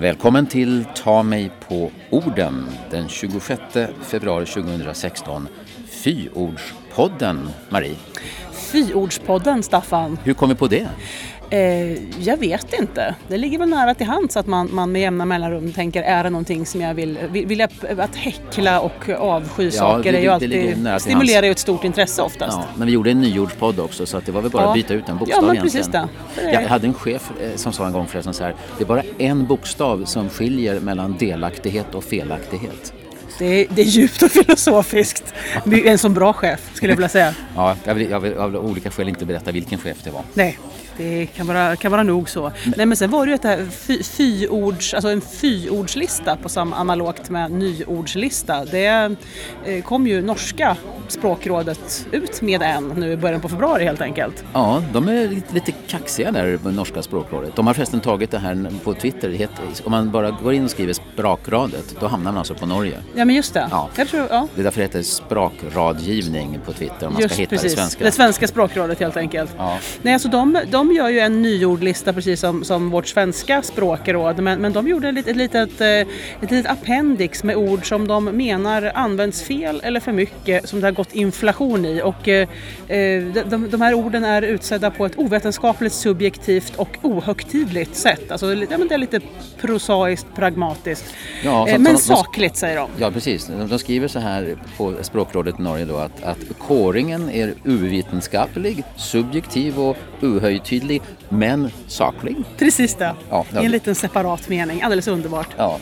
Välkommen till Ta mig på orden den 26 februari 2016. Fyordspodden, Marie. Fyordspodden, Staffan. Hur kom vi på det? Eh, jag vet inte. Det ligger väl nära till hands att man, man med jämna mellanrum tänker är det någonting som jag vill, vill, jag, att häckla och avsky ja, saker det, är ju alltid, stimulerar ju ett stort intresse oftast. Ja, men vi gjorde en nyordspodd också så att det var väl bara ja. att byta ut en bokstav ja, men egentligen. Precis det. Jag hade en chef eh, som sa en gång förresten så här, det är bara en bokstav som skiljer mellan delaktighet och felaktighet. Det är, det är djupt och filosofiskt. En sån bra chef skulle jag vilja säga. ja, jag vill, jag vill av olika skäl inte berätta vilken chef det var. Nej. Det kan vara, kan vara nog så. Men, Nej, men sen var det ju ett här fy, fyords, alltså en fyordslista på samma analogt med nyordslista. Det eh, kom ju norska språkrådet ut med en nu i början på februari helt enkelt. Ja, de är lite, lite kaxiga där, norska språkrådet. De har förresten tagit det här på Twitter. Heter, om man bara går in och skriver sprakradet, då hamnar man alltså på Norge. Ja, men just det. Ja. Tror, ja. Det är därför det heter sprakradgivning på Twitter om man just, ska hitta precis. det svenska. Det svenska språkrådet helt enkelt. Ja. Nej, alltså de, de de gör ju en nyordlista precis som, som vårt svenska språkråd men, men de gjorde ett, ett, litet, eh, ett litet appendix med ord som de menar används fel eller för mycket som det har gått inflation i och eh, eh de, de här orden är utsedda på ett ovetenskapligt, subjektivt och ohögtidligt sätt. Alltså, ja, men det är lite prosaiskt, pragmatiskt. Ja, eh, men de, sakligt säger de. Ja precis, de skriver så här på språkrådet i Norge då att, att kåringen är ovetenskaplig, subjektiv och ohöjtidlig otydlig men saklig. Precis det, ja, i en liten separat mening. Alldeles underbart. Ja.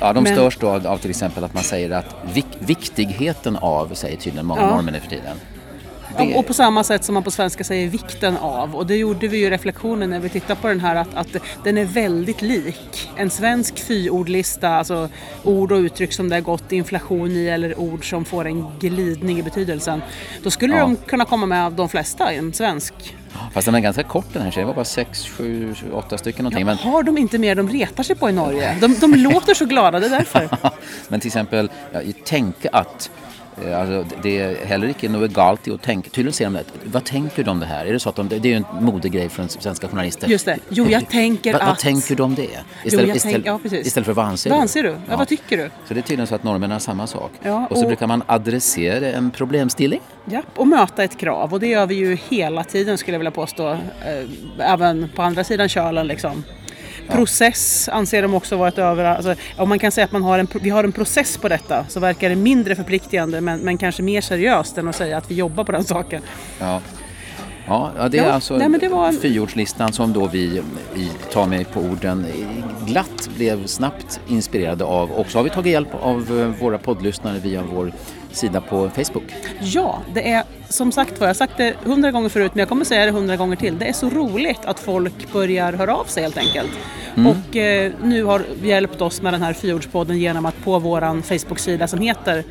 Ja, de men... störs då av, av till exempel att man säger att vik viktigheten av, säger tydligen många ja. normer nu för tiden. Det... Och på samma sätt som man på svenska säger vikten av. Och det gjorde vi ju reflektionen när vi tittade på den här att, att den är väldigt lik en svensk fyordlista, alltså ord och uttryck som det har gått inflation i eller ord som får en glidning i betydelsen. Då skulle ja. de kunna komma med de flesta i en svensk Fast den är ganska kort den här tjejen, det var bara 6, 7, 8 stycken någonting. Ja, men... Har de inte mer de retar sig på i Norge? De, de låter så glada, det är därför. men till exempel, ja, tänka att alltså, det är heller inte något egalt att tänka. Tydligen säger de det. Vad tänker de om det här? Är det så att de, det är ju en modegrej från svenska journalister. Just det. Jo, jag tänker va, att... Vad tänker de om det? Istället, jo, istället, ja, istället för vad anser du? Vad anser du? Ja, ja, vad tycker du? Så det är tydligen så att norrmännen har samma sak. Ja, och... och så brukar man adressera en problemstilling. Ja, och möta ett krav. Och det gör vi ju hela tiden skulle jag vilja påstå. Eh, även på andra sidan kölen liksom. Process anser de också vara ett över... Alltså, om man kan säga att man har en, vi har en process på detta så verkar det mindre förpliktigande men, men kanske mer seriöst än att säga att vi jobbar på den saken. Ja. Ja, det är ja, alltså nej, det var... fyrordslistan som då vi i Ta mig på orden glatt blev snabbt inspirerade av och så har vi tagit hjälp av eh, våra poddlyssnare via vår sida på Facebook. Ja, det är som sagt var, jag har sagt det hundra gånger förut men jag kommer säga det hundra gånger till. Det är så roligt att folk börjar höra av sig helt enkelt. Mm. Och eh, nu har hjälpt oss med den här fyordspodden genom att på vår Facebook-sida som heter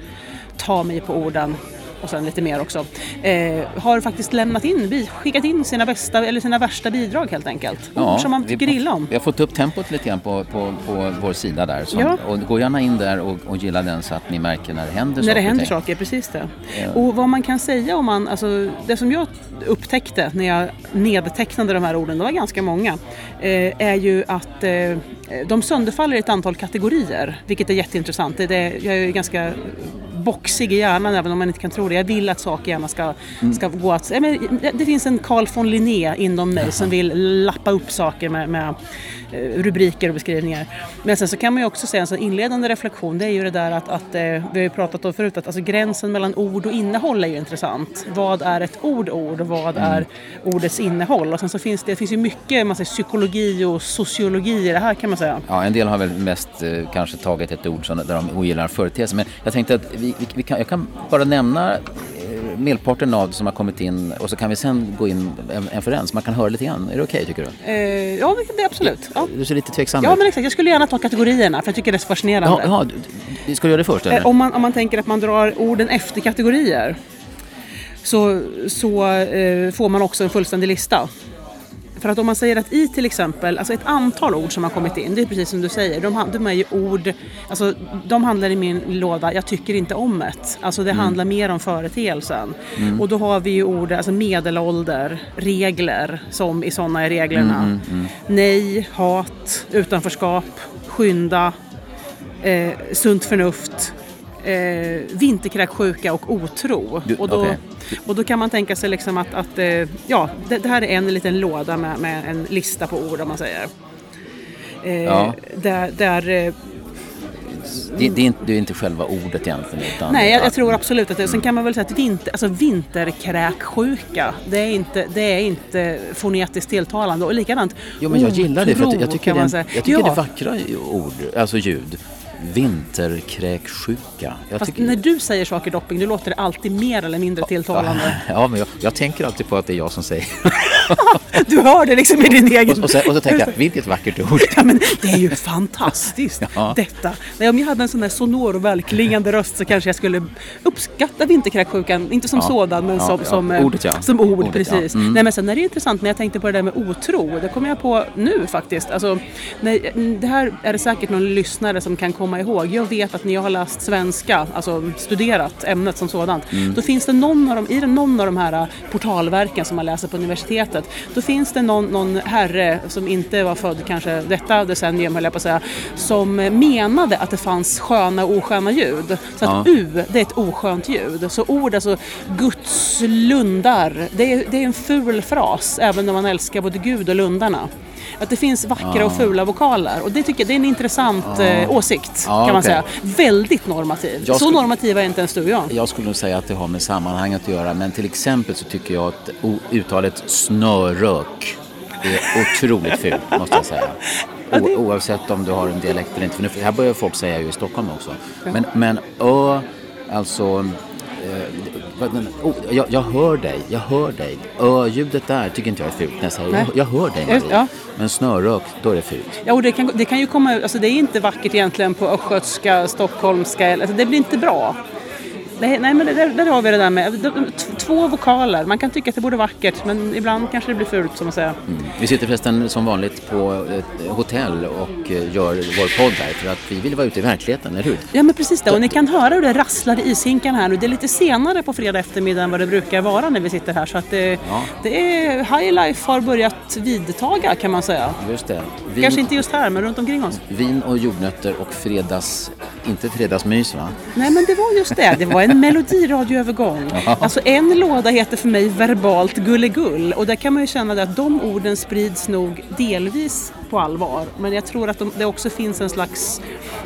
Ta mig på orden och sen lite mer också, eh, har faktiskt lämnat in, skickat in sina bästa eller sina värsta bidrag helt enkelt. Ja, Ord som man tycker illa om. Vi har fått upp tempot lite grann på, på, på vår sida där. Som, ja. Och gå gärna in där och, och gilla den så att ni märker när det händer när saker. När det händer saker, precis det. Ja. Och vad man kan säga om man, alltså det som jag upptäckte när jag nedtecknade de här orden, det var ganska många, eh, är ju att eh, de sönderfaller i ett antal kategorier, vilket är jätteintressant. Det är, jag är ganska boxig i hjärnan även om man inte kan tro det. Jag vill att saker gärna ska, mm. ska gå att... Men, det finns en Carl von Linné inom mig som vill lappa upp saker med, med eh, rubriker och beskrivningar. Men sen så kan man ju också säga en sån inledande reflektion, det är ju det där att, att eh, vi har ju pratat om förut, att alltså gränsen mellan ord och innehåll är ju intressant. Vad är ett ord ord och vad mm. är ordets innehåll? Och sen så finns det, det finns ju mycket man säger, psykologi och sociologi i det här kan man säga. Ja, en del har väl mest eh, kanske tagit ett ord som, där de ogillar företeelser. Men jag tänkte att vi, vi, vi kan, jag kan bara nämna eh, merparten av som har kommit in och så kan vi sen gå in en, en för en så man kan höra lite grann. Är det okej okay, tycker du? Eh, ja, det absolut. Ja. Du ser lite tveksam ut. Ja, men exakt. Jag skulle gärna ta kategorierna för jag tycker det är så fascinerande. Ja, ja, ska du göra det först eller? Eh, om, man, om man tänker att man drar orden efter kategorier så, så eh, får man också en fullständig lista. För att om man säger att i till exempel, alltså ett antal ord som har kommit in, det är precis som du säger, de, de är ju ord, alltså de handlar i min låda, jag tycker inte om det. Alltså det mm. handlar mer om företeelsen. Mm. Och då har vi ju ord, alltså medelålder, regler, som i sådana är reglerna. Mm, mm, mm. Nej, hat, utanförskap, skynda, eh, sunt förnuft, eh, vinterkräksjuka och otro. Du, och, då, okay. och då kan man tänka sig liksom att, att eh, ja, det, det, här är en liten låda med, med en lista på ord om man säger. Eh, ja. Där, där eh, det, det, är inte, det, är inte, själva ordet egentligen? Utan Nej, jag, jag tror absolut att det Sen kan man väl säga att vinter, alltså vinterkräksjuka, det är, inte, det är inte fonetiskt tilltalande. Och likadant Jo, men jag gillar det för jag, jag tycker, det, jag tycker ja. det är vackra ord, alltså ljud vinterkräksjuka. Jag Fast när du säger saker dopping, då låter det alltid mer eller mindre tilltalande. Ja, men jag, jag, tänker alltid på att det är jag som säger. du hör det liksom i din egen... Och, och, så, och så tänker jag, vilket vackert ord. ja, men det är ju fantastiskt ja. detta. Nej, om jag hade en sån där sonor och välklingande röst så kanske jag skulle uppskatta vinterkräksjukan. Inte som ja. sådan, men som, som, eh, Ordet, ja. som ord. Ordet, precis. Mm. Nej, men sen är det intressant när jag tänkte på det där med otro. Det kommer jag på nu faktiskt. Alltså, nej, det här är det säkert någon lyssnare som kan komma komma ihåg. Jag vet att när jag har läst svenska, alltså studerat ämnet som sådant, mm. då finns det någon av de, i någon av de här äh, portalverken som man läser på universitetet, då finns det någon, någon herre som inte var född kanske detta decennium höll jag på att säga, som menade att det fanns sköna och osköna ljud. Så att ja. U, det är ett oskönt ljud. Så ord, alltså Guds lundar, det är, det är en ful fras även om man älskar både Gud och lundarna. Att det finns vackra och fula vokaler och det tycker jag det är en intressant eh, åsikt kan man okay. säga. Väldigt normativ. Jag så normativa är inte ens du och jag. Jag skulle nog säga att det har med sammanhanget att göra men till exempel så tycker jag att uttalet snörök är otroligt fult måste jag säga. O, oavsett om du har en dialekt eller inte. För nu, här börjar folk säga ju i Stockholm också. Men, men ö, alltså oh, jag, jag, hör dig, jag hör dig. Ö-ljudet där tycker inte jag är fult när jag säger jag, jag, hör dig Marie. Ja. Men snörök, då är det fult. Ja, och det kan, det kan ju komma ut, alltså det är inte vackert egentligen på östgötska, stockholmska, alltså det blir inte bra. Nej, nej men där, där har vi det där med två vokaler. Man kan tycka att det borde vara vackert men ibland kanske det blir fult som man säger. Mm. Vi sitter förresten som vanligt på ett hotell och eh, gör vår podd här för att vi vill vara ute i verkligheten, eller hur? Ja men precis det och ni kan höra hur det rasslar i ishinkarna här nu. Det är lite senare på fredag eftermiddag än vad det brukar vara när vi sitter här så att det, ja. det är, High Life har börjat vidtaga kan man säga. Just det. Vin, kanske inte just här men runt omkring oss. Vin och jordnötter och fredags, inte fredagsmys va? Nej men det var just det, det var en melodiradioövergång. Alltså en låda heter för mig verbalt gullegull och där kan man ju känna att de orden sprids nog delvis på allvar. Men jag tror att de, det också finns en slags,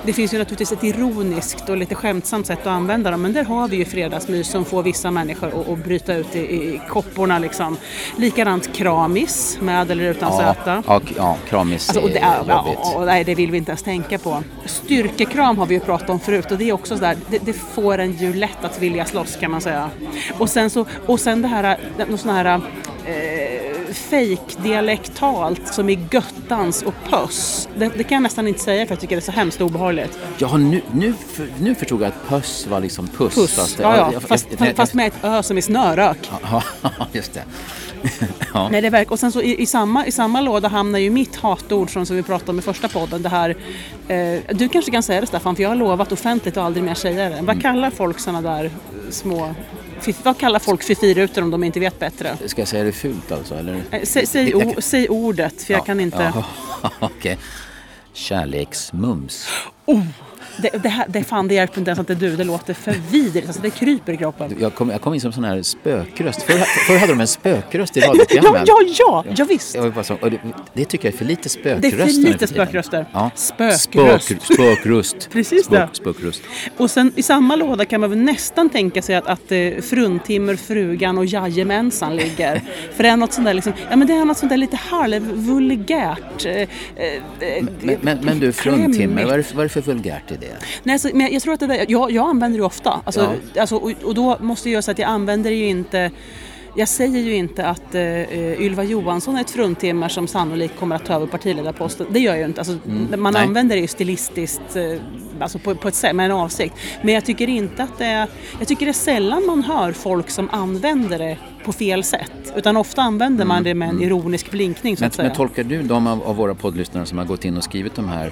det finns ju naturligtvis ett ironiskt och lite skämtsamt sätt att använda dem men där har vi ju fredagsmys som får vissa människor att, bryta ut i, i kopporna liksom. Likadant kramis med eller utan ja, söta. Ja, ja kramis alltså, och det, är, ja, och, nej, det vill vi inte ens tänka på. Styrkekram har vi ju pratat om förut och det är också sådär, det, det får en ju lätt att vilja slåss kan man säga. Och sen, så, och sen det här, någon sån här eh, fejkdialektalt som i göttans och pöss. Det, det, kan jag nästan inte säga för jag tycker det är så hemskt obehagligt. Ja, nu, nu, nu förstod jag att pöss var liksom puss. puss. Fast, ja, ja, fast, jag, fast med ett ö som är snörök. Ja, just det. ja. Nej, det verkar, och sen så i, i, samma, i samma låda hamnar ju mitt hatord som, som vi pratade om i första podden. Det här, eh, du kanske kan säga det Staffan, för jag har lovat offentligt att aldrig mer säga det. Vad mm. kallar folk sådana där små vad kallar folk för firutor om de inte vet bättre? Ska jag säga det fult alltså? Eller? Eh, säg, säg, o, säg ordet, för ja, jag kan inte... Ja, Okej. Okay. Kärleksmums. Oh. Det, det, här, det, fan, det hjälper inte ens att det är du. Det låter för vidrigt. Alltså, det kryper i kroppen. Jag kom, jag kom in som sån här spökröst. Förr, förr hade de en spökröst i radioprogrammen. ja, ja, ja, ja, visst. Jag så, det, det, tycker jag är för lite spökröst. Det är för lite spökröster. Ja. Spökröst. Spök, spökröst. Precis det. spökröst. Och sen i samma låda kan man väl nästan tänka sig att, att uh, fruntimmer, frugan och jajamensan ligger. för det är något sånt där, liksom, ja, men det är något sånt där lite halvvulgärt. Uh, uh, men, men, men, du, fruntimmer, vad är, vad är det för vulgärt i det? Nej, alltså, men jag tror att det där, jag, jag använder det ofta. Alltså, ja. alltså, och, och, då måste jag säga att jag använder det ju inte jag säger ju inte att uh, Ylva Johansson är ett fruntimmer som sannolikt kommer att ta över partiledarposten. Det gör jag ju inte. Alltså, mm, man nej. använder det ju stilistiskt uh, alltså på, på, ett sätt, med en avsikt. Men jag tycker inte att det är... Jag tycker det är sällan man hör folk som använder det på fel sätt. Utan ofta använder man mm, det med en mm. ironisk blinkning så men, att säga. Men tolkar du de av, av våra poddlyssnare som har gått in och skrivit de här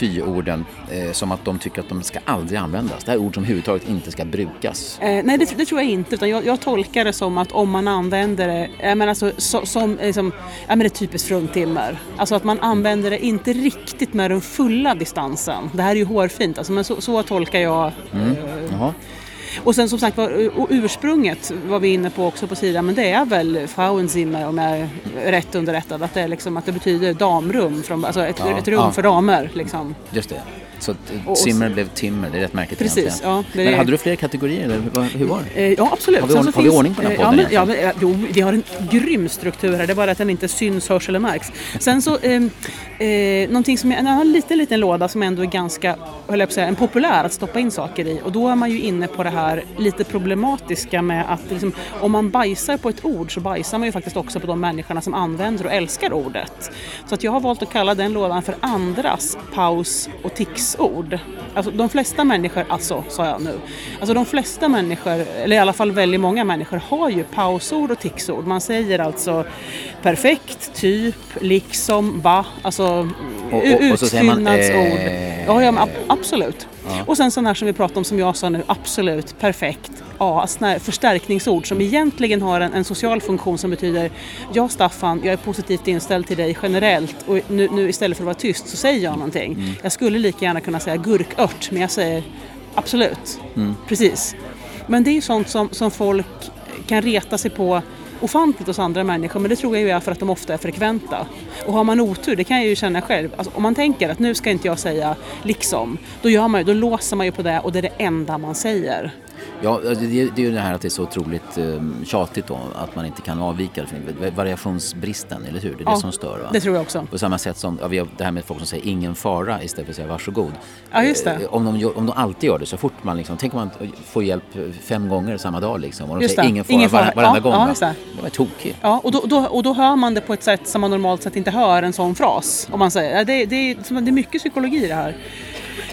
fy-orden eh, som att de tycker att de ska aldrig användas. Det här är ord som överhuvudtaget inte ska brukas. Eh, nej, det, det, tror jag inte. Utan jag, jag, tolkar det som att om man använder det, eh, men alltså, så, som liksom, ja, men det är typiskt fruntimmer. Alltså att man använder det inte riktigt med den fulla distansen. Det här är ju hårfint, alltså, men så, så tolkar jag mm. eh, och sen som sagt var, ursprunget var vi inne på också på sidan, men det är väl Frauenzimmer om jag är rätt underrättad, att det, är liksom, att det betyder damrum, från, alltså ett, ja, ett rum ja. för damer. Liksom. Just det. Så Zimmer blev Timmer, det är rätt märkligt Precis, ja, Men är... hade du fler kategorier eller hur var det? Eh, ja absolut. Har vi, ordning, har vi ordning på den här podden? Ja, men, ja, jo, vi har en grym struktur här, det är bara att den inte syns, hörs eller märks. Sen så, eh, eh, någonting som är en liten, liten låda som ändå är ganska, höll jag på säga, en populär att stoppa in saker i. Och då är man ju inne på det här lite problematiska med att liksom, om man bajsar på ett ord så bajsar man ju faktiskt också på de människorna som använder och älskar ordet. Så att jag har valt att kalla den lådan för andras paus och ticsord. Alltså de flesta människor, alltså sa jag nu, alltså de flesta människor, eller i alla fall väldigt många människor har ju pausord och ticsord. Man säger alltså perfekt, typ, liksom, va, alltså utfyllnadsord. Eh, ja, ja absolut. Ja. Och sen sådana här som vi pratade om som jag sa nu, absolut, perfekt. Ja, förstärkningsord som egentligen har en, en, social funktion som betyder Ja Staffan, jag är positivt inställd till dig generellt och nu, nu istället för att vara tyst så säger jag någonting. Mm. Jag skulle lika gärna kunna säga gurkört men jag säger absolut, mm. precis. Men det är ju sånt som, som folk kan reta sig på ofantligt hos andra människor men det tror jag ju är för att de ofta är frekventa. Och har man otur, det kan jag ju känna själv, alltså, om man tänker att nu ska inte jag säga liksom, då, gör man, då låser man ju på det och det är det enda man säger. Ja, alltså, det, det är ju det här att det är så otroligt um, tjatigt då att man inte kan avvika. Variationsbristen, eller hur? Det är ja, det som stör. Va? det tror jag också. På samma sätt som ja, vi har det här med folk som säger ingen fara istället för att säga varsågod. Ja, just det. Eh, om de, om de alltid gör det så fort man liksom, tänk om man får hjälp fem gånger samma dag liksom och de just säger det. ingen fara, ingen fara. varenda ja, gång. Ja, just det. De är tokig. Ja, och då, då, och då hör man det på ett sätt som man normalt sett inte hör en sån fras. Om man säger, det, det, det är mycket psykologi i det här.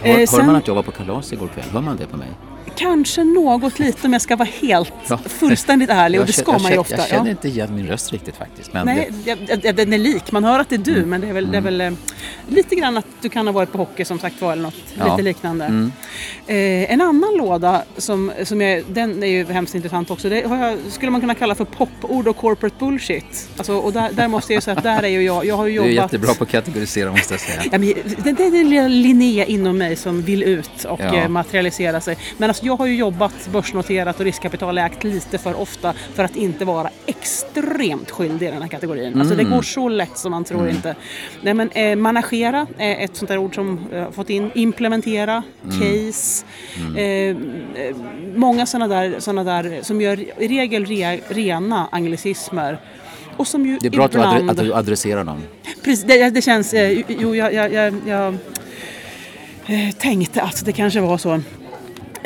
Hör, eh, sen, hör man att jag var på kalas igår kväll? Hör man det på mig? Kanske något lite om jag ska vara helt ja. fullständigt ärlig och det ska man ju ofta. Jag känner inte igen min röst riktigt faktiskt. Men Nej, det... den är lik. Man hör att det är du mm. men det är väl, det är mm. väl eh, lite grann att du kan ha varit på hockey som sagt var eller något ja. lite liknande. Mm. Eh, en annan låda som, som jag, den är ju hemskt intressant också. Det jag, skulle man kunna kalla för popord och corporate bullshit. Alltså, och där, där måste jag säga att där är ju jag. Jag har ju jobbat... Du är jättebra på att kategorisera måste jag säga. ja, men, det, det är den lilla Linnea inom mig som vill ut och ja. Eh, materialisera sig. Men alltså, jag har ju jobbat börsnoterat och riskkapitalägt lite för ofta för att inte vara extremt skyldig i den här kategorin. Mm. Alltså det mm. går så lätt som man tror mm. inte. Nej men eh, managera är ett sånt där ord som jag har fått in. Implementera, mm. case. Mm. Eh, eh, många sådana där, såna där som gör i regel re, rena anglicismer. Och som ju det är bra ibland... att du adresserar dem. Precis, det, det känns... Eh, jo, jag, jag, jag, jag eh, tänkte att det kanske var så.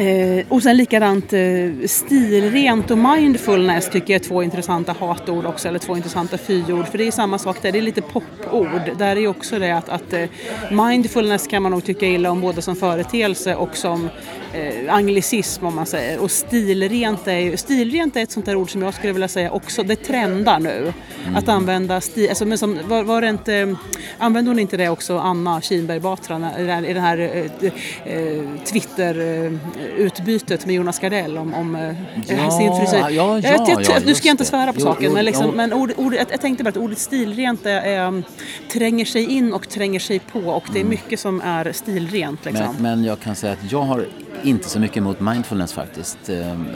Eh, och sen likadant eh, stilrent och mindfulness tycker jag är två intressanta hatord också, eller två intressanta fyord. För det är samma sak där, det är lite popord. Där är också det att, att eh, mindfulness kan man nog tycka illa om både som företeelse och som eh, anglicism om man säger. Och stilrent är stilrent är ett sånt där ord som jag skulle vilja säga också, det trendar nu. Mm. Att använda stil, alltså, men som, var, var inte, använde hon inte det också Anna Kinberg Batra i den här eh, eh, Twitter-utbytet med Jonas Gardell om, om eh, ja, sin frisyr? Ja, ja, jag, nu ska jag inte svära på jo, saken jo, men, liksom, men ord, ord, jag, jag tänkte bara att ordet stilrent är, är, tränger sig in och tränger sig på och det är mm. mycket som är stilrent. Liksom. Men, men jag kan säga att jag har inte så mycket emot mindfulness faktiskt.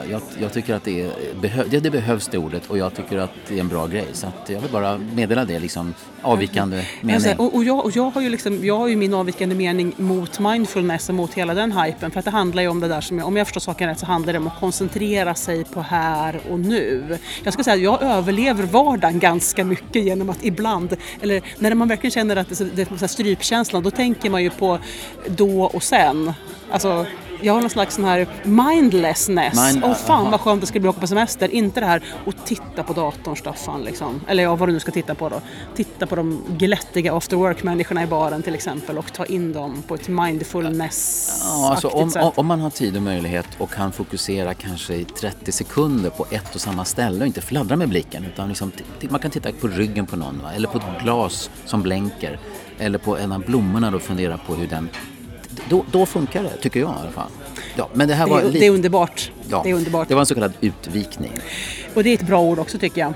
Jag, jag tycker att det, behö, det, det, behövs det ordet och jag tycker att det är en bra grej. Så jag vill bara meddela det, liksom, avvikande mm. mening. Alltså, och, och, jag, och jag, har ju liksom, jag har ju min avvikande mening mot mindfulness och mot hela den hypen. För att det handlar ju om det där som, jag, om jag förstår saken rätt, så handlar det om att koncentrera sig på här och nu. Jag ska säga att jag överlever vardagen ganska mycket genom att ibland, eller när man verkligen känner att det, det är strypkänslan, då tänker man ju på då och sen. Alltså, jag har någon slags sån här mindlessness. Mind, Åh oh, fan vad skönt det ska bli att åka på semester. Inte det här att titta på datorn Staffan. Liksom. Eller ja, vad du nu ska titta på då. Titta på de glättiga after work-människorna i baren till exempel och ta in dem på ett mindfulness ja, alltså, om, sätt. om man har tid och möjlighet och kan fokusera kanske i 30 sekunder på ett och samma ställe och inte fladdra med blicken utan liksom, man kan titta på ryggen på någon va? eller på ett glas som blänker eller på en av blommorna och fundera på hur den... Då, då funkar det, tycker jag i alla fall. Ja, men det, här var det, är, lite... det är underbart. Ja, det är underbart. Det var en så kallad utvikning. Och det är ett bra ord också tycker jag.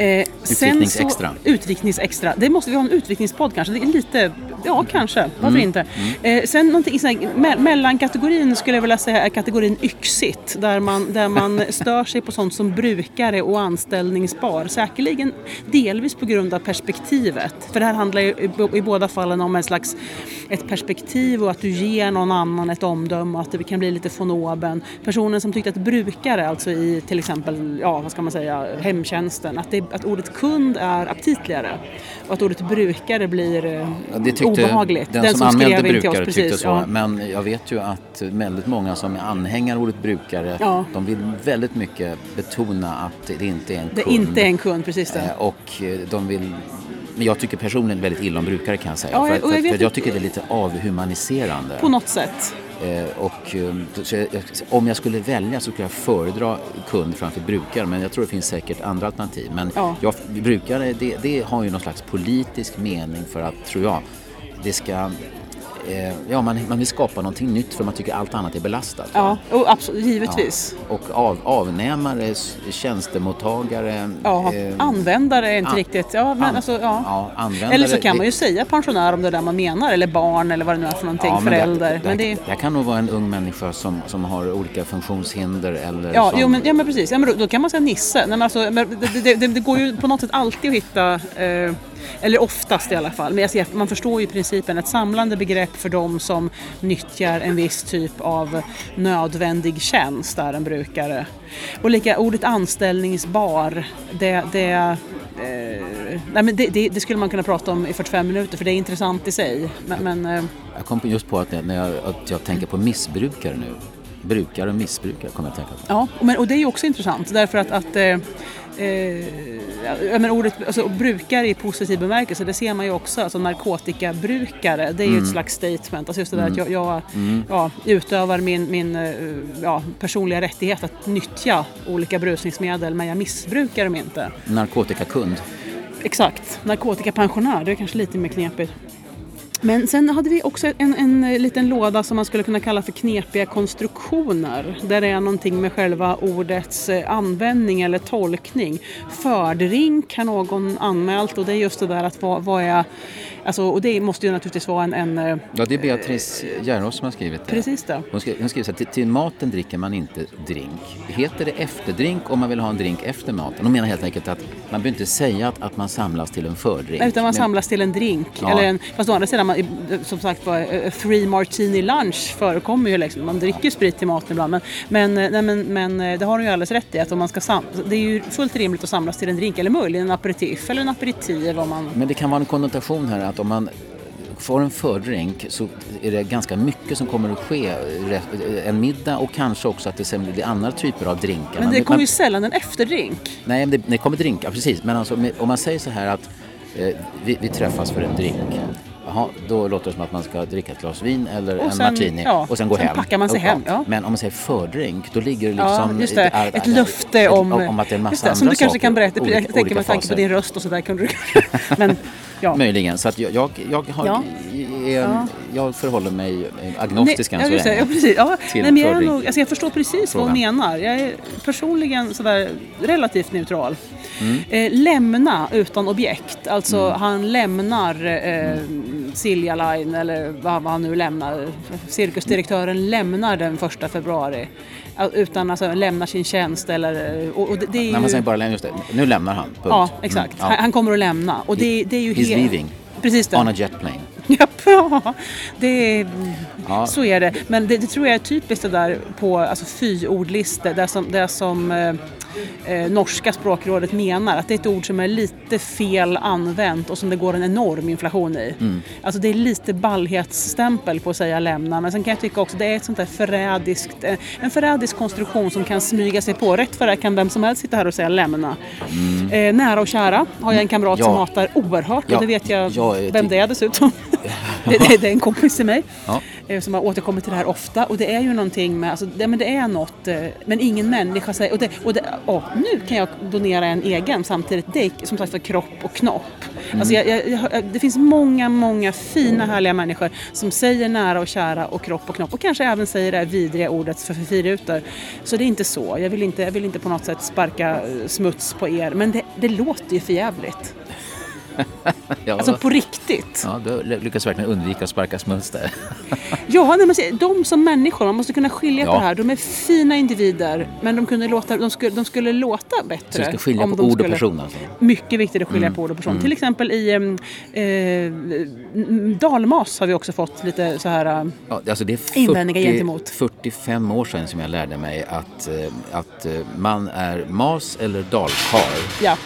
Eh, utvikningsextra. Utvikningsextra. Det måste vi ha en utvikningspodd kanske. Det är lite, ja kanske, varför mm. inte. Mm. Eh, sen någonting här, me mellankategorin skulle jag vilja säga är kategorin yxigt. Där man, där man stör sig på sånt som brukare och anställningsbar. Säkerligen delvis på grund av perspektivet. För det här handlar ju i, i båda fallen om en slags ett perspektiv och att du ger någon annan ett omdöme och att det kan bli lite von oben. Personen som tyckte att brukare, alltså i till exempel, ja vad ska man säga, hemtjänsten, att, det, att ordet kund är aptitligare och att ordet brukare blir eh, ja, det tyckte obehagligt. Den, den som, som anmälde brukare tyckte precis, så, ja. men jag vet ju att väldigt många som är anhängare av ordet brukare, ja. de vill väldigt mycket betona att det inte är en kund. Det inte är en kund, precis det. Eh, och eh, de vill men jag tycker personligen väldigt illa om brukare kan jag säga. Ja, jag, för, jag, för jag tycker det är lite avhumaniserande. På något sätt. Eh, och, eh, jag, om jag skulle välja så skulle jag föredra kund framför brukare men jag tror det finns säkert andra alternativ. Men ja. jag, brukare det, det har ju någon slags politisk mening för att, tror jag, det ska ja, man, man vill skapa någonting nytt för man tycker allt annat är belastat. Ja, och absolut, givetvis. Ja. Och av, avnämare, tjänstemottagare. Ja, eh, användare är inte an, riktigt... Ja, men an, alltså, ja. ja eller så kan man ju säga pensionär om det är det man menar, eller barn eller vad det nu är för någonting, ja, förälder. Det, men det, det, kan nog vara en ung människa som, som har olika funktionshinder eller Ja, som... jo, men, ja men precis. Ja, men då, kan man säga Nisse. Nej, men alltså, men det, det, det, går ju på något sätt alltid att hitta eh, eller oftast i alla fall. Men ser, man förstår ju principen, ett samlande begrepp för de som nyttjar en viss typ av nödvändig tjänst där en brukare. Och lika ordet anställningsbar, det, det eh, nej men det, det, det, skulle man kunna prata om i 45 minuter för det är intressant i sig. Men, men eh, jag kom just på att, när jag, att jag tänker på missbrukare nu. Brukare och missbrukare kommer jag att tänka på. Ja, men, och det är ju också intressant därför att, att eh, eh, men ordet alltså, brukare i positiv bemärkelse, det ser man ju också. Alltså narkotikabrukare, det är ju mm. ett slags statement. Alltså just det där mm. att jag, jag mm. ja, utövar min, min eh, ja, personliga rättighet att nyttja olika brusningsmedel men jag missbrukar dem inte. Narkotikakund. Exakt, narkotikapensionär, det är kanske lite mer knepigt. Men sen hade vi också en, en liten låda som man skulle kunna kalla för knepiga konstruktioner. Där det är någonting med själva ordets eh, användning eller tolkning. Fördrink har någon anmält och det är just det där att vad, vad är Alltså, och det måste ju naturligtvis vara en... en eh, ja, det är Beatrice Järrås som har skrivit det. Precis det. Hon skriver, hon skriver så här, till, till, maten dricker man inte drink. Heter det efterdrink om man vill ha en drink efter maten? Hon menar helt enkelt att man behöver inte säga att, att man samlas till en fördrink. Utan man Men, samlas till en drink. Ja. Eller en, fast å andra sidan, man, som sagt var, three martini lunch förekommer ju liksom. Man dricker sprit till maten ibland. Men, men, eh, nej, men, men eh, det har hon ju alldeles rätt i. Att om man ska sam det är ju fullt rimligt att samlas till en drink. Eller möjligen en aperitif eller en aperitiv. Om man... Men det kan vara en konnotation här att om man får en fördrink så är det ganska mycket som kommer att ske. En middag och kanske också att det sen blir andra typer av drinkar. Men det kommer ju sällan en efterdrink. Nej, det, det kommer drinkar, precis. Men alltså, om man säger så här att eh, vi, vi träffas för en drink. Jaha, då låter det som att man ska dricka ett glas vin eller och en sen, martini ja, och sen gå sen hem. packar man sig hem. Ja. Men om man säger fördrink, då ligger det liksom... Ja, just det. Ett, ett löfte om... Om att det är en massa det, andra Som du kanske saker, kan berätta. Olika, jag tänker med tanke på din röst och sådär kunde du Men, ja. Möjligen. Så att jag, jag, jag, har, ja. är, jag förhåller mig agnostisk än så länge. Ja, precis. Ja. Nej, men jag, är nog, alltså jag förstår precis vad hon menar. Jag är personligen sådär relativt neutral. Mm. Eh, lämna utan objekt. Alltså mm. han lämnar eh, Silja Line eller vad, vad han nu lämnar. Cirkusdirektören lämnar den första februari. Utan alltså lämnar sin tjänst eller... Och, och det, det är ju... Nej, man säger bara just det. Nu lämnar han. Punkt. Ja, exakt. Mm. Ja. Han, kommer att lämna. Och det, det är ju He's helt... leaving. Precis det. On a jet plane. Ja, det är, ja. så är det. Men det, det, tror jag är typiskt det där på alltså, fy-ordlistor. Det som, det som eh, norska språkrådet menar. Att det är ett ord som är lite fel använt och som det går en enorm inflation i. Mm. Alltså det är lite ballhetsstämpel på att säga lämna. Men sen kan jag tycka också att det är ett sånt där förrädiskt, eh, en förrädisk konstruktion som kan smyga sig på. Rätt för det kan vem som helst sitta här och säga lämna. Mm. Eh, nära och kära har jag en kamrat ja. som hatar oerhört ja. och det vet jag, jag vem det är dessutom. det, det, det, är en kompis till mig. Ja. Eh, som har återkommit till det här ofta och det är ju någonting med, alltså, det, men det är något, eh, men ingen människa säger, och, det, och det, åh, nu kan jag donera en egen samtidigt, det är som sagt var kropp och knopp. Mm. Alltså jag, jag, det finns många, många fina härliga människor som säger nära och kära och kropp och knopp och kanske även säger det här vidriga ordet för fyrrutor. Så det är inte så. Jag vill inte, jag vill inte på något sätt sparka eh, smuts på er men det, det låter ju för jävligt. ja, alltså på riktigt. Ja, du lyckas verkligen undvika att sparka smuts där. ja, nej, men de som människor, man måste kunna skilja ja. på det här. De är fina individer, men de, kunde låta, de, skulle, de skulle låta bättre. Så du ska skilja på ord och person alltså? Mycket viktigt att skilja mm. på ord och person. Mm. Till exempel i eh, dalmas har vi också fått lite så här ja, alltså det är 40, invändningar gentemot. 45 år sedan som jag lärde mig att, eh, att eh, man är mas eller dalkar. Ja.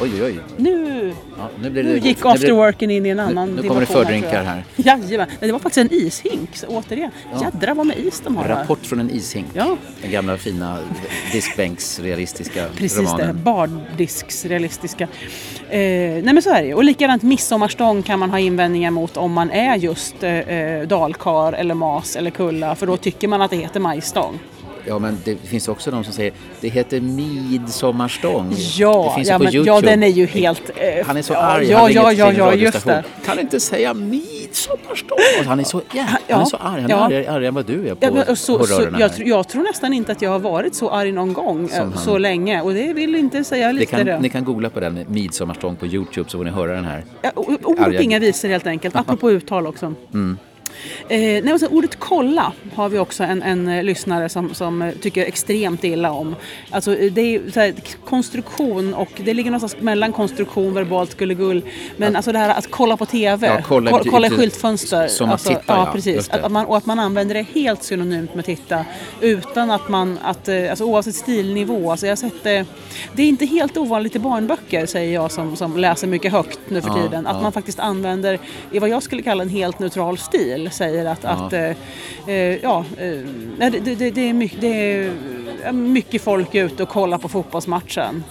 Oj, oj, oj. Nu, ja, nu, blir det, nu gick afterworken in i en annan Nu, nu kommer det fördrinkar här. Jajamän. Det var faktiskt en ishink, återigen. Ja. Jädrar vad med is de har Rapport från en ishink. Ja. Den gamla fina diskbänksrealistiska Precis romanen. Precis det, bardisksrealistiska. Eh, nej men så är det Och likadant midsommarstång kan man ha invändningar mot om man är just eh, eh dalkar eller mas eller kulla. För då tycker man att det heter majstång. Ja, men det finns också de som säger det heter midsommarstång. Ja, det finns ja, men, ja den är ju helt... Eh, han är så arg, ja, han ja, ja, ja, just det. Kan inte säga midsommarstång? han är så, ja, han är så arg, han är argare, argare än vad du är på ja, så, så, jag, jag, tror nästan inte att jag har varit så arg någon gång eh, så länge och det vill inte säga lite det. Kan, ni kan googla på den, midsommarstång på Youtube så får ni höra den här. Ja, ord inga visor helt enkelt, apropå uttal också. Mm. Eh, nej, och sen ordet kolla har vi också en, en eh, lyssnare som, som tycker extremt illa om. Alltså, det är så här, konstruktion och det ligger någonstans mellan konstruktion, verbalt gullegull. Men att, alltså det här att kolla på TV, ja, kolla, kolla, kolla skyltfönster. Som alltså, att titta, ja. ja precis. Att, att, man, och att man använder det helt synonymt med titta. Utan att man, att, eh, alltså, oavsett stilnivå. Alltså, jag har sett det, det är inte helt ovanligt i barnböcker säger jag som, som läser mycket högt nu för tiden. Att man faktiskt använder i vad jag skulle kalla en helt neutral stil säger att, ja. att eh, eh ja, eh, det, det, det, är mycket, det är mycket folk ute och kollar på fotbollsmatchen.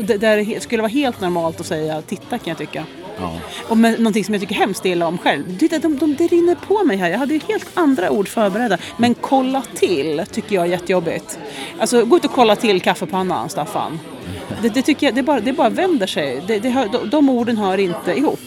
Det, det skulle vara helt normalt att säga titta kan jag tycka. Ja. Och med, någonting som jag tycker hemskt illa om själv. Det, de, de, det rinner på mig här. Jag hade ju helt andra ord förberedda. Men kolla till tycker jag är jättejobbigt. Alltså gå ut och kolla till kaffepannan, Staffan. Det, det tycker jag, det bara, det bara vänder sig. Det, det hör, de, de orden hör inte ihop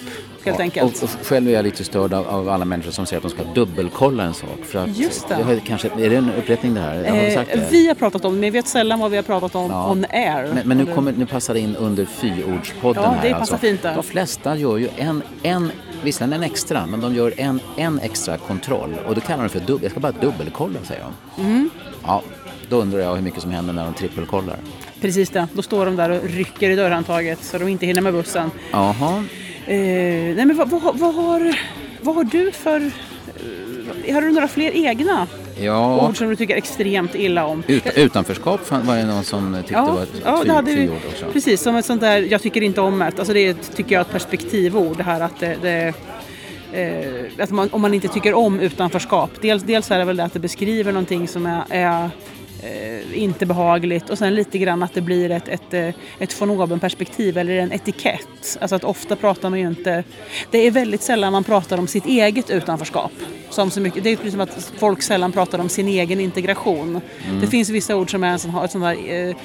helt ja, enkelt. Och, själv är jag lite störd av, av, alla människor som säger att de ska dubbelkolla en sak. För att Just det. har, kanske, är det en upprepning det här? Har sagt det? Vi har pratat om det, men vi vet sällan vad vi har pratat om ja. on air. Men, men nu, kommer, nu passar det in under fyordspodden ja, här. det passar alltså. fint där. De flesta gör ju en, en visserligen en extra, men de gör en, en extra kontroll. Och då kallar de för dubbel, jag ska bara dubbelkolla säger de. Mm. Ja, då undrar jag hur mycket som händer när de trippelkollar. Precis det, då står de där och rycker i dörrhandtaget så de inte hinner med bussen. Jaha. Eh, nej men vad, vad, vad, har, vad har du för... Eh, har du några fler egna ja. ord som du tycker extremt illa om? Ut, utanförskap var det någon som tyckte ja, var ett ja, det hade vi, också. Precis, som ett sånt där jag tycker inte om det. Alltså det tycker jag är ett perspektivord det här att det, det eh, man, om man inte tycker om utanförskap. Dels, dels är det väl det att det beskriver någonting som är, är eh, inte behagligt och sen lite grann att det blir ett, ett, eh, ett von oben-perspektiv eller en etikett. Alltså att ofta pratar man ju inte... Det är väldigt sällan man pratar om sitt eget utanförskap. Som så mycket, det är precis som att folk sällan pratar om sin egen integration. Mm. Det finns vissa ord som är en sån, ett sånt där eh,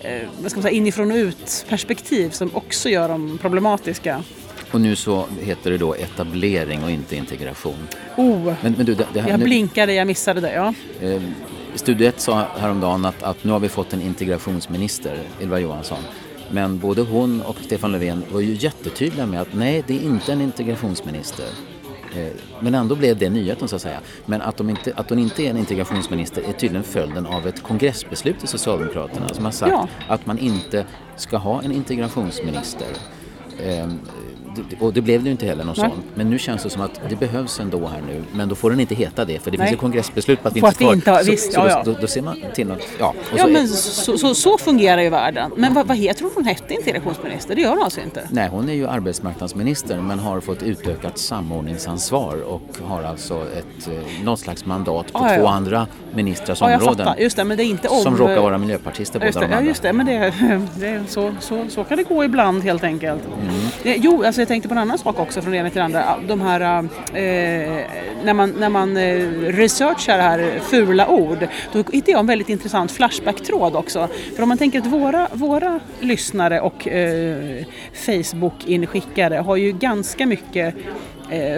eh, vad ska man säga, inifrån och ut perspektiv som också gör dem problematiska. Och nu så heter det då etablering och inte integration. Oh, men, men du, det, det här, jag blinkade, jag missade det. Ja. Eh, Studio 1 sa häromdagen att, att nu har vi fått en integrationsminister, Ylva Johansson. Men både hon och Stefan Löfven var ju jättetydliga med att nej, det är inte en integrationsminister. Eh, men ändå blev det nyheten så att säga. Men att, de inte, att hon inte är en integrationsminister är tydligen följden av ett kongressbeslut i Socialdemokraterna som har sagt ja. att man inte ska ha en integrationsminister. Och det blev det ju inte heller någon Nej. sån. Men nu känns det som att det behövs ändå här nu. Men då får den inte heta det för det Nej. finns ju kongressbeslut på att det inte får. Inte, så, visst, så ja, ja. Då, då, ser man till något. Ja, ja så men så, så, så, fungerar ju världen. Men vad, vad heter hon? Hon hette integrationsminister, det gör hon alltså inte? Nej, hon är ju arbetsmarknadsminister men har fått utökat samordningsansvar och har alltså ett, eh, något slags mandat på ah, två andra ministrars ja, områden. Just det, men det är inte om... Som råkar vara miljöpartister båda de Ja, just det, men det, det, så, så, så kan det gå ibland helt enkelt. Mm. Jo, alltså jag tänkte på en annan sak också från det ena till det andra. De här, eh, när man, när man eh, researchar här fula ord, då hittar jag en väldigt intressant Flashback-tråd också. För om man tänker att våra, våra lyssnare och eh, Facebook-inskickare har ju ganska mycket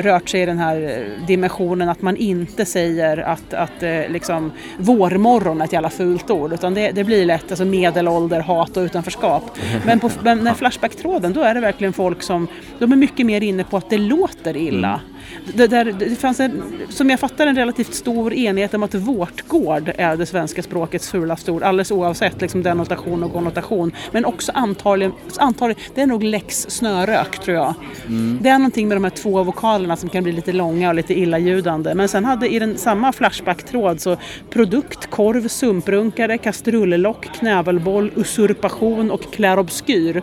rört sig i den här dimensionen att man inte säger att, att eh, liksom, vårmorgon är ett jävla fult ord utan det, det blir lätt alltså, medelålder, hat och utanförskap. Men på men när Flashback-tråden då är det verkligen folk som de är mycket mer inne på att det låter illa. Mm. Det, där, det fanns en, som jag fattar en relativt stor enighet om att vårtgård är det svenska språkets fulaste ord alldeles oavsett liksom denotation och konnotation. Men också antagligen, antagligen det är nog lex snörök tror jag. Mm. Det är någonting med de här två vokalerna som kan bli lite långa och lite illaljudande. Men sen hade i den samma Flashback-tråd så produkt, korv, sumprunkare, kastrullock, knävelboll, usurpation och klär obskyr.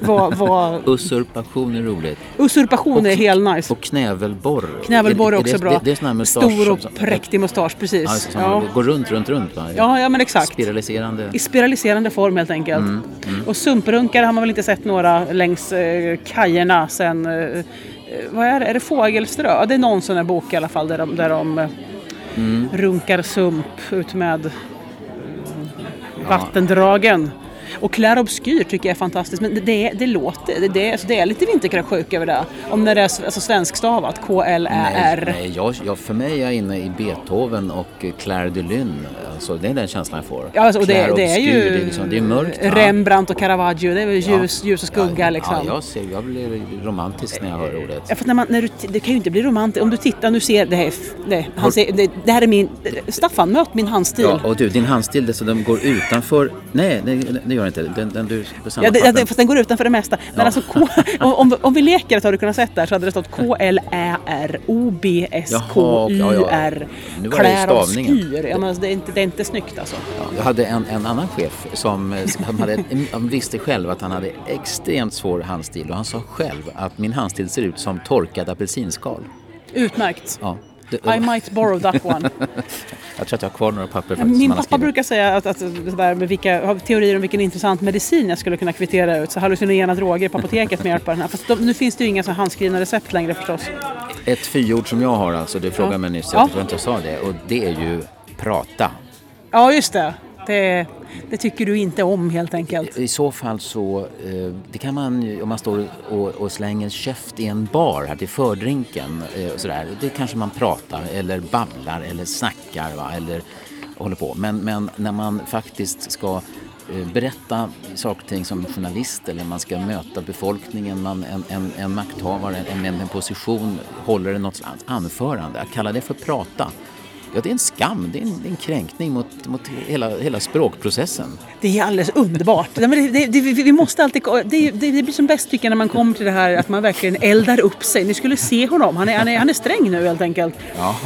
Var, var... Usurpation är roligt. Usurpation och, är helt nice. Och knävelborr. Knävelborr är, är också det, bra. Det, det är mustasch. Stor och präktig mustasch, precis. Ja, ja. Går runt, runt, runt va? Ja, ja men exakt. Spiraliserande. I spiraliserande form helt enkelt. Mm, mm. Och sumprunkare har man väl inte sett några längs eh, kajerna sen eh, vad är det? Är det Fågelströ? Ja, det är någon sån här bok i alla fall där de, där de eh, mm. runkar sump ut med eh, vattendragen. Och Claire Obscur tycker jag är fantastiskt men det, det, det låter, det, det, alltså det är lite vinterkräksjuka över det. Om när det är alltså svenskstavat, K-L-Ä-R. Nej, nej jag, jag, för mig är jag inne i Beethoven och Claire de Lune. Alltså, det är den känslan jag får. Ja, alltså, det, det, är ju det är, liksom, det är mörkt, Rembrandt och Caravaggio, det är ljus, ja. ljus och skugga ja, liksom. Ja, jag, ser, jag blir romantisk när jag hör ordet. Ja, för när man, när du, det kan ju inte bli romantiskt. Om du tittar, nu ser, det här, det, han ser, det, det här är min, Staffan, möt min handstil. Ja, och du, din handstil, det, så den går utanför, nej det, det gör inte. Den, den du ja, det, ja, fast den går utanför det mesta. Men ja. alltså, K, om, om vi leker att har du kunnat sett där så hade det stått K-L-Ä-R-O-B-S-K-U-R. Klär och skyr. Ja, men alltså, det, är inte, det är inte snyggt alltså. Ja, jag hade en, en annan chef som, som hade, han visste själv att han hade extremt svår handstil och han sa själv att min handstil ser ut som torkad apelsinskal. Utmärkt. Ja. I might borrow that one. jag tror att jag har kvar några papper faktiskt. Min pappa brukar säga att, att sådär, med vilka, har teorier om vilken intressant medicin jag skulle kunna kvittera ut. Så hallucinogena droger på apoteket med hjälp av den här. Fast de, nu finns det ju inga så handskrivna recept längre förstås. Ett fyord som jag har alltså, du frågade ja. mig nyss, jag ja. tror inte jag sa det. Och det är ju prata. Ja, just det. Det, det, tycker du inte om helt enkelt? I så fall så, eh, det kan man om man står och, och slänger käft i en bar här till fördrinken eh, och sådär. Det kanske man pratar eller babblar eller snackar va? eller håller på. Men, men när man faktiskt ska eh, berätta saker och ting som journalist eller man ska möta befolkningen, man, en, en, en makthavare, en, en position håller något anförande. Att kalla det för prata Ja, det är en skam, det är en, det är en kränkning mot, mot hela, hela språkprocessen. Det är alldeles underbart. Det, det, det, vi måste alltid, det, det, blir som bäst tycker jag när man kommer till det här att man verkligen eldar upp sig. Ni skulle se honom, han är, han är, han är sträng nu helt enkelt. Ja.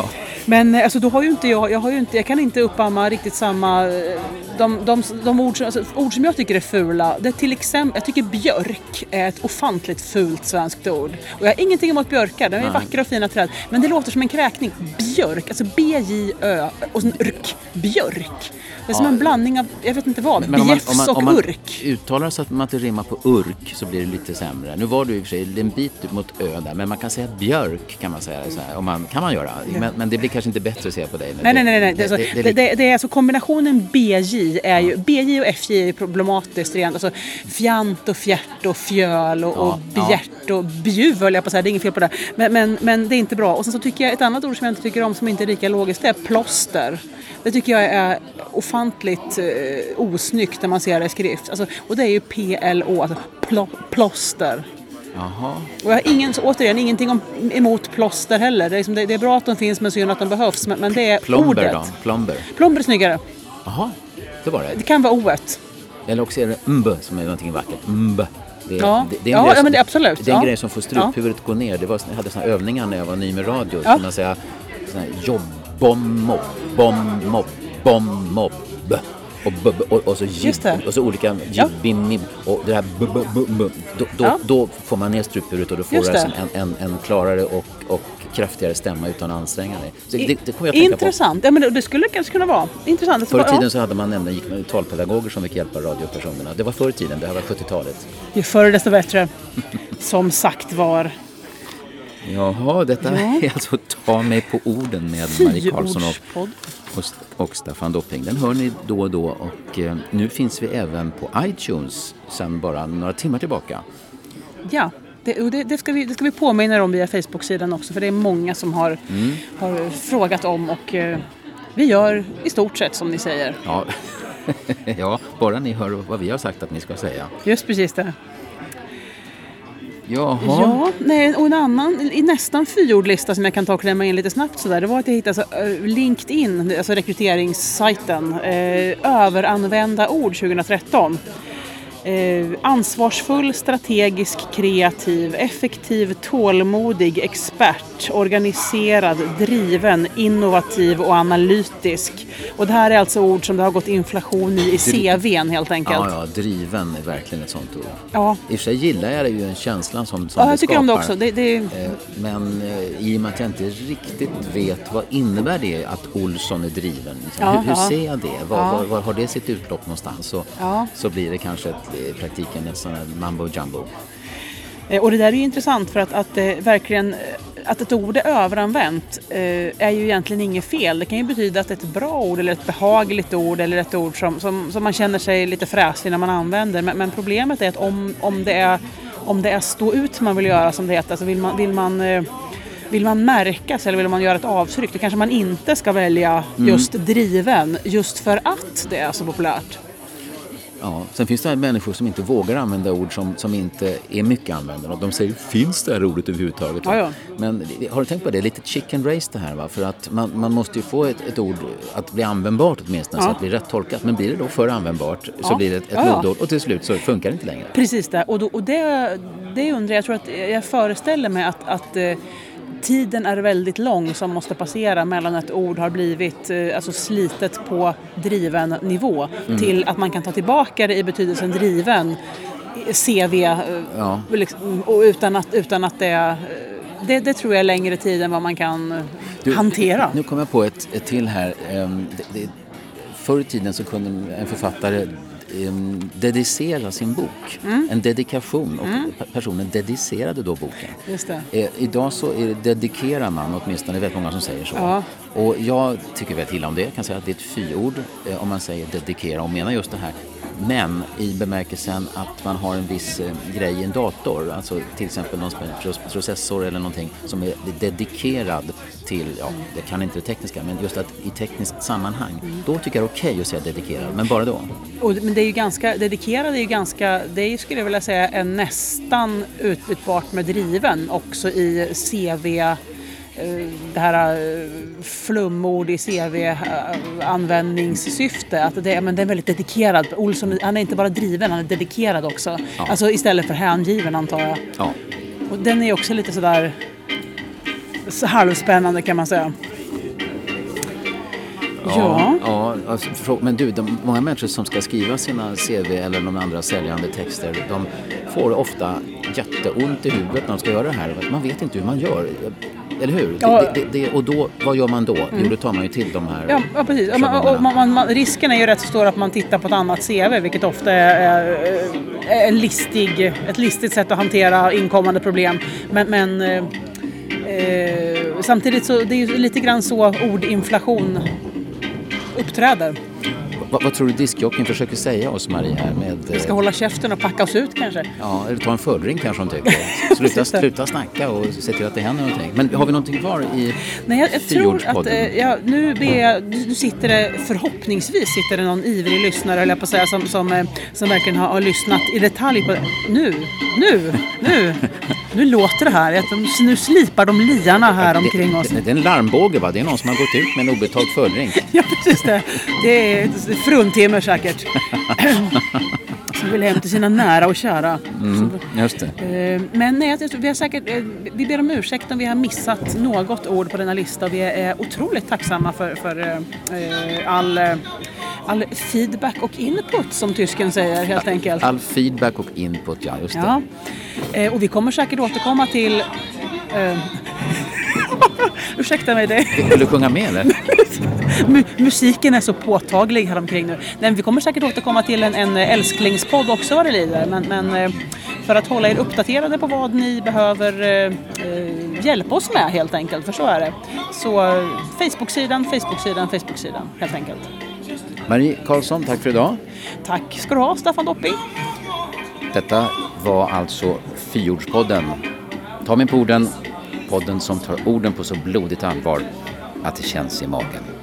Men alltså, då har ju inte jag, jag, har ju inte, jag kan inte uppamma riktigt samma, de, de, de ord, alltså, ord som jag tycker är fula. Det är till exempel, jag tycker björk är ett ofantligt fult svenskt ord. Och jag har ingenting emot björkar, de är Nej. vackra och fina träd. Men det låter som en kräkning. Björk, alltså B-J-Ö och sen rk, björk. Det är som en blandning av, jag vet inte vad, men, bjäfs om man, om man, och urk. uttalar så att man inte rimmar på urk så blir det lite sämre. Nu var du i och för sig en bit mot ö där, men man kan säga björk kan man säga så här, om man, kan man göra. Men, men, det blir kanske inte bättre att säga på dig. Nej, nej, nej. nej. Det, det, det, det, det, är alltså kombinationen BJ är ju, BJ och FJ är problematiskt rent. Alltså fjant och fjärt och fjöl och, ja, och bjärt ja. och bjuv höll jag på att säga, det är inget fel på det. Men, men, men det är inte bra. Och sen så tycker jag ett annat ord som jag inte tycker om som inte är lika logiskt, det är plåster. Det tycker jag är ofantligt eh, osnyggt när man ser det i skrift. Alltså, och det är ju PLO, alltså pl plåster. Jaha. Och jag har ingen, återigen ingenting om, emot plåster heller. Det är, liksom, det, det är, bra att de finns men synd att de behövs. Men, men det är Plomber ordet. då? Plomber? Plomber är snyggare. Jaha, det var det. Det kan vara oet. Eller också är det mb som är någonting vackert. Mb. Det, ja, det, det är en ja, grej som, det, absolut. Det är en ja. grej som får struphuvudet ja. gå ner. Det var, jag hade såna övningar när jag var ny med radio. Ja. man säga, såna här jobb, bom, mobb, bom, mobb, bom, mobb. Och, och, och, så jib, och så olika jib, bim, mim, och det här bub, bub, bub, då, då, ja. då får man ner struphuvudet och då får du alltså en, en, en klarare och, och kraftigare stämma utan att anstränga dig. Så det, det kommer jag tänka Intressant. På. Ja, men det skulle kanske kunna vara intressant. Förr i tiden så hade man nämligen gick man talpedagoger som fick hjälpa radiopersonerna. Det var förr i tiden, det här var 70-talet. Ju förr desto bättre. som sagt var. Jaha, detta ja. är alltså Ta mig på orden med Marie Karlsson och, och, och, Staffan Dopping. Den hör ni då och då och eh, nu finns vi även på iTunes sedan bara några timmar tillbaka. Ja, det, det, det, ska vi, det ska vi påminna om via Facebook-sidan också för det är många som har, mm. har frågat om och eh, vi gör i stort sett som ni säger. Ja. ja, bara ni hör vad vi har sagt att ni ska säga. Just precis det. Jaha. Ja, nej, och en annan, i nästan fyordlista som jag kan ta och klämma in lite snabbt sådär, det var att jag hittade alltså, eh, LinkedIn, alltså rekryteringssajten, eh, överanvända ord 2013. Eh, ansvarsfull, strategisk, kreativ, effektiv, tålmodig, expert, organiserad, driven, innovativ och analytisk. Och det här är alltså ord som det har gått inflation i i CVn helt enkelt. Ja, ja, driven är verkligen ett sånt ord. Ja. I och för sig gillar jag ju en känslan som, som ja, jag tycker skapar. om det också. Det, det... Eh, men eh, i och med att jag inte riktigt vet vad innebär det att Olsson är driven? Ja, hur, hur ser jag det? Var, var, var, har det sitt utlopp någonstans? Så, så blir det kanske ett i praktiken ett sånt här mambo jumbo. Eh, och det där är ju intressant för att, att eh, verkligen att ett ord är överanvänt eh, är ju egentligen inget fel. Det kan ju betyda att ett bra ord eller ett behagligt ord eller ett ord som, som, som man känner sig lite fräsig när man använder. Men, men, problemet är att om, om, det är, om det är stå ut man vill göra som det heter, alltså vill man, vill man vill man märkas eller vill man göra ett avtryck då kanske man inte ska välja mm. just mm. driven just för att det är så populärt. Ja. Sen finns det människor som inte vågar använda ord som, som inte är mycket använda. Och de säger, finns det här ordet överhuvudtaget? Ja, ja. Men har du tänkt på det? Det är lite chicken race det här va? För att man, man måste ju få ett, ett ord att bli användbart åtminstone, ja. så att det blir rätt tolkat. Men blir det då för användbart så blir det ett, ett modord och till slut så funkar det inte längre. Precis det. Och, då, och det, det undrar jag, jag tror att jag föreställer mig att, att eh, tiden är väldigt lång som måste passera mellan ett ord har blivit eh, alltså slitet på driven nivå mm. till att man kan ta tillbaka det i betydelsen driven CV eh, ja. liksom, och utan, att, utan att det, eh, det, det tror jag är längre tid än vad man kan du, hantera. Nu kom jag på ett, ett till här. Ehm, det, det, förr i tiden så kunde en författare dedicera sin bok. Mm. En dedikation och mm. personen dedicerade då boken. Eh, idag så det, dedikerar man, åtminstone det är väldigt många som säger så. Ja. Och jag tycker väldigt illa om det. Jag kan säga att det är ett fyord eh, om man säger dedikera och menar just det här men i bemärkelsen att man har en viss eh, grej i en dator, alltså till exempel någon processor eller någonting som är dedikerad till, ja, jag kan inte det tekniska, men just att i tekniskt sammanhang, mm. då tycker jag det är okej okay att säga dedikerad, men bara då. Och, men det är ju ganska, dedikerad är ju ganska, det är ju skulle jag vilja säga är nästan utbytbart med driven också i CV det här eh, flumord i CV-användningssyfte. Att det, men det är väldigt dedikerad. Olsson han är inte bara driven, han är dedikerad också. Ja. Alltså istället för hängiven antar jag. Ja. Och den är också lite sådär så halvspännande kan man säga. Ja, ja. alltså, men du, de, många människor som ska skriva sina CV eller de andra säljande texter, de får ofta jätteont i huvudet när de ska göra det här. Man vet inte hur man gör. Eller hur? Ja. Det, det, det, och då, vad gör man då? Mm. Jo, då tar man ju till de här Ja, ja precis. Och man, man, man, risken är ju rätt så stor att man tittar på ett annat CV, vilket ofta är, är en listig, ett listigt sätt att hantera inkommande problem. Men, men eh, eh samtidigt så det är ju lite grann så ordinflation uppträder. Vad, vad, tror du diskjockeyn försöker säga oss Marie här med... Vi ska hålla käften och packa oss ut kanske? Ja, eller ta en fullring kanske hon tycker. Sluta, sluta snacka och se till att det händer någonting. Men har vi någonting kvar i Nej, jag, jag tror att, eh, ja, nu jag, nu sitter det förhoppningsvis sitter det någon ivrig lyssnare, höll jag på att säga, som, som, eh, som verkligen har, har lyssnat i detalj på det. Nu, nu, nu, nu låter det här. Nu slipar de liarna här omkring oss. Det, det, är en larmbåge va? Det är någon som har gått ut med en obetald fullring. ja, precis det. Det är fruntimmer säkert. som vill hem till sina nära och kära. Mm, just det. Eh, men nej, vi, har säkert, eh, vi ber om ursäkt om vi har missat något ord på denna lista. Vi är otroligt tacksamma för, för eh, all all feedback och input som tysken säger helt enkelt. All feedback och input, ja just det. Ja. Eh, och vi kommer säkert återkomma till eh, Ursäkta mig. Det. Vill du sjunga med eller? musiken är så påtaglig här omkring nu. Nej, vi kommer säkert återkomma till en, en älsklingspodd också vad det lider. Men, men eh, för att hålla er uppdaterade på vad ni behöver eh, eh hjälpa oss med helt enkelt, för så är det. Så Facebook-sidan, Facebook-sidan, Facebook-sidan helt enkelt. Marie Karlsson, tack för idag. Tack ska du ha, Staffan Dopping. Detta var alltså Fyordspodden. Ta mig på orden, podden som tar orden på så blodigt allvar att det känns i magen.